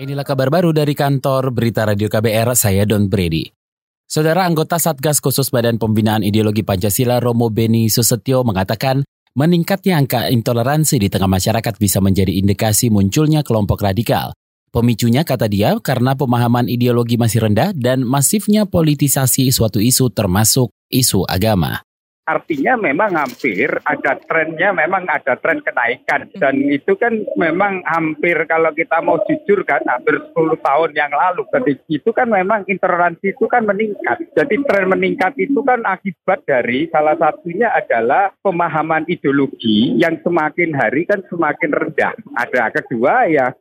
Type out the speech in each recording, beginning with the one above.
Inilah kabar baru dari kantor Berita Radio KBR, saya Don Brady. Saudara anggota Satgas Khusus Badan Pembinaan Ideologi Pancasila Romo Beni Susetio mengatakan meningkatnya angka intoleransi di tengah masyarakat bisa menjadi indikasi munculnya kelompok radikal. Pemicunya kata dia karena pemahaman ideologi masih rendah dan masifnya politisasi suatu isu termasuk isu agama artinya memang hampir ada trennya memang ada tren kenaikan. Dan itu kan memang hampir kalau kita mau jujur kan hampir 10 tahun yang lalu. Jadi itu kan memang intoleransi itu kan meningkat. Jadi tren meningkat itu kan akibat dari salah satunya adalah pemahaman ideologi yang semakin hari kan semakin rendah. Ada kedua ya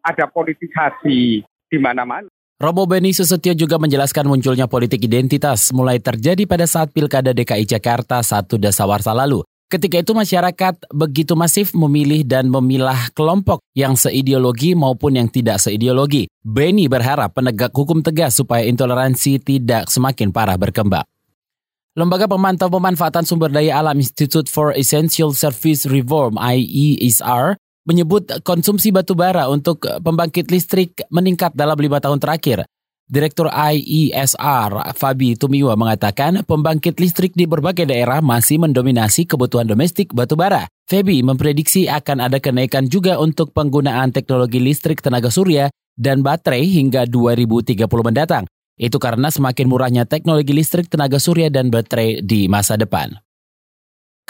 ada politisasi di mana-mana Robo Beni Susetio juga menjelaskan munculnya politik identitas mulai terjadi pada saat Pilkada DKI Jakarta satu dasawarsa lalu. Ketika itu masyarakat begitu masif memilih dan memilah kelompok yang seideologi maupun yang tidak seideologi. Beni berharap penegak hukum tegas supaya intoleransi tidak semakin parah berkembang. Lembaga Pemantau Pemanfaatan Sumber Daya Alam Institute for Essential Service Reform IESR menyebut konsumsi batu bara untuk pembangkit listrik meningkat dalam lima tahun terakhir. Direktur IESR Fabi Tumiwa mengatakan pembangkit listrik di berbagai daerah masih mendominasi kebutuhan domestik batu bara. Fabi memprediksi akan ada kenaikan juga untuk penggunaan teknologi listrik tenaga surya dan baterai hingga 2030 mendatang. Itu karena semakin murahnya teknologi listrik tenaga surya dan baterai di masa depan.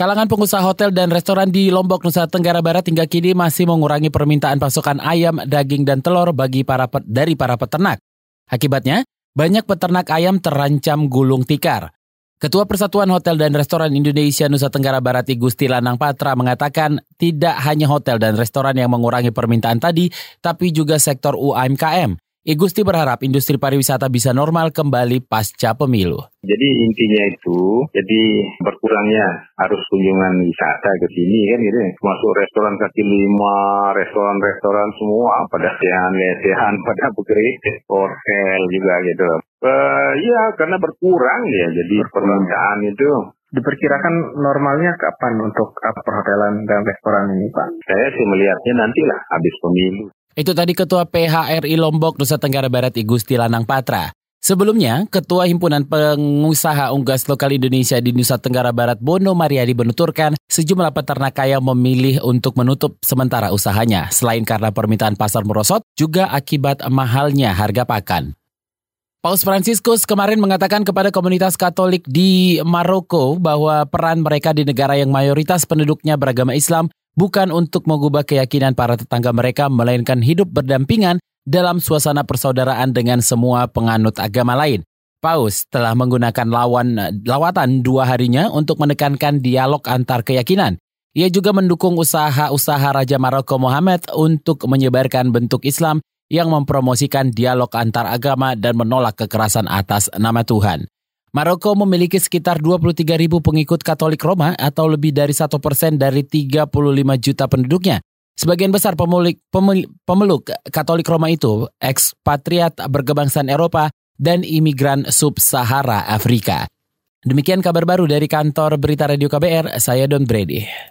Kalangan pengusaha hotel dan restoran di Lombok, Nusa Tenggara Barat hingga kini masih mengurangi permintaan pasokan ayam, daging, dan telur bagi para dari para peternak. Akibatnya, banyak peternak ayam terancam gulung tikar. Ketua Persatuan Hotel dan Restoran Indonesia Nusa Tenggara Barat Igusti Lanang Patra mengatakan tidak hanya hotel dan restoran yang mengurangi permintaan tadi, tapi juga sektor UMKM. Igusti berharap industri pariwisata bisa normal kembali pasca pemilu. Jadi intinya itu, jadi berkurangnya arus kunjungan wisata ke sini kan gitu. Masuk restoran kaki lima, restoran-restoran semua pada sehan, lesehan, pada bekerja, hotel juga gitu. Uh, ya karena berkurang ya, jadi permintaan itu Diperkirakan normalnya kapan untuk perhotelan dan restoran ini, Pak? Saya sih melihatnya nantilah habis pemilu. Itu tadi Ketua PHRI Lombok Nusa Tenggara Barat Igusti Lanang Patra. Sebelumnya, Ketua Himpunan Pengusaha Unggas Lokal Indonesia di Nusa Tenggara Barat Bono Mariadi menuturkan sejumlah peternak kaya memilih untuk menutup sementara usahanya selain karena permintaan pasar merosot juga akibat mahalnya harga pakan. Paus Fransiskus kemarin mengatakan kepada komunitas Katolik di Maroko bahwa peran mereka di negara yang mayoritas penduduknya beragama Islam bukan untuk mengubah keyakinan para tetangga mereka, melainkan hidup berdampingan dalam suasana persaudaraan dengan semua penganut agama lain. Paus telah menggunakan lawan lawatan dua harinya untuk menekankan dialog antar keyakinan. Ia juga mendukung usaha-usaha Raja Maroko Mohammed untuk menyebarkan bentuk Islam yang mempromosikan dialog antar agama dan menolak kekerasan atas nama Tuhan. Maroko memiliki sekitar 23 ribu pengikut Katolik Roma atau lebih dari satu persen dari 35 juta penduduknya. Sebagian besar pemulik, pemil, pemeluk Katolik Roma itu ekspatriat berkebangsaan Eropa dan imigran sub-Sahara Afrika. Demikian kabar baru dari kantor Berita Radio KBR, saya Don Brady.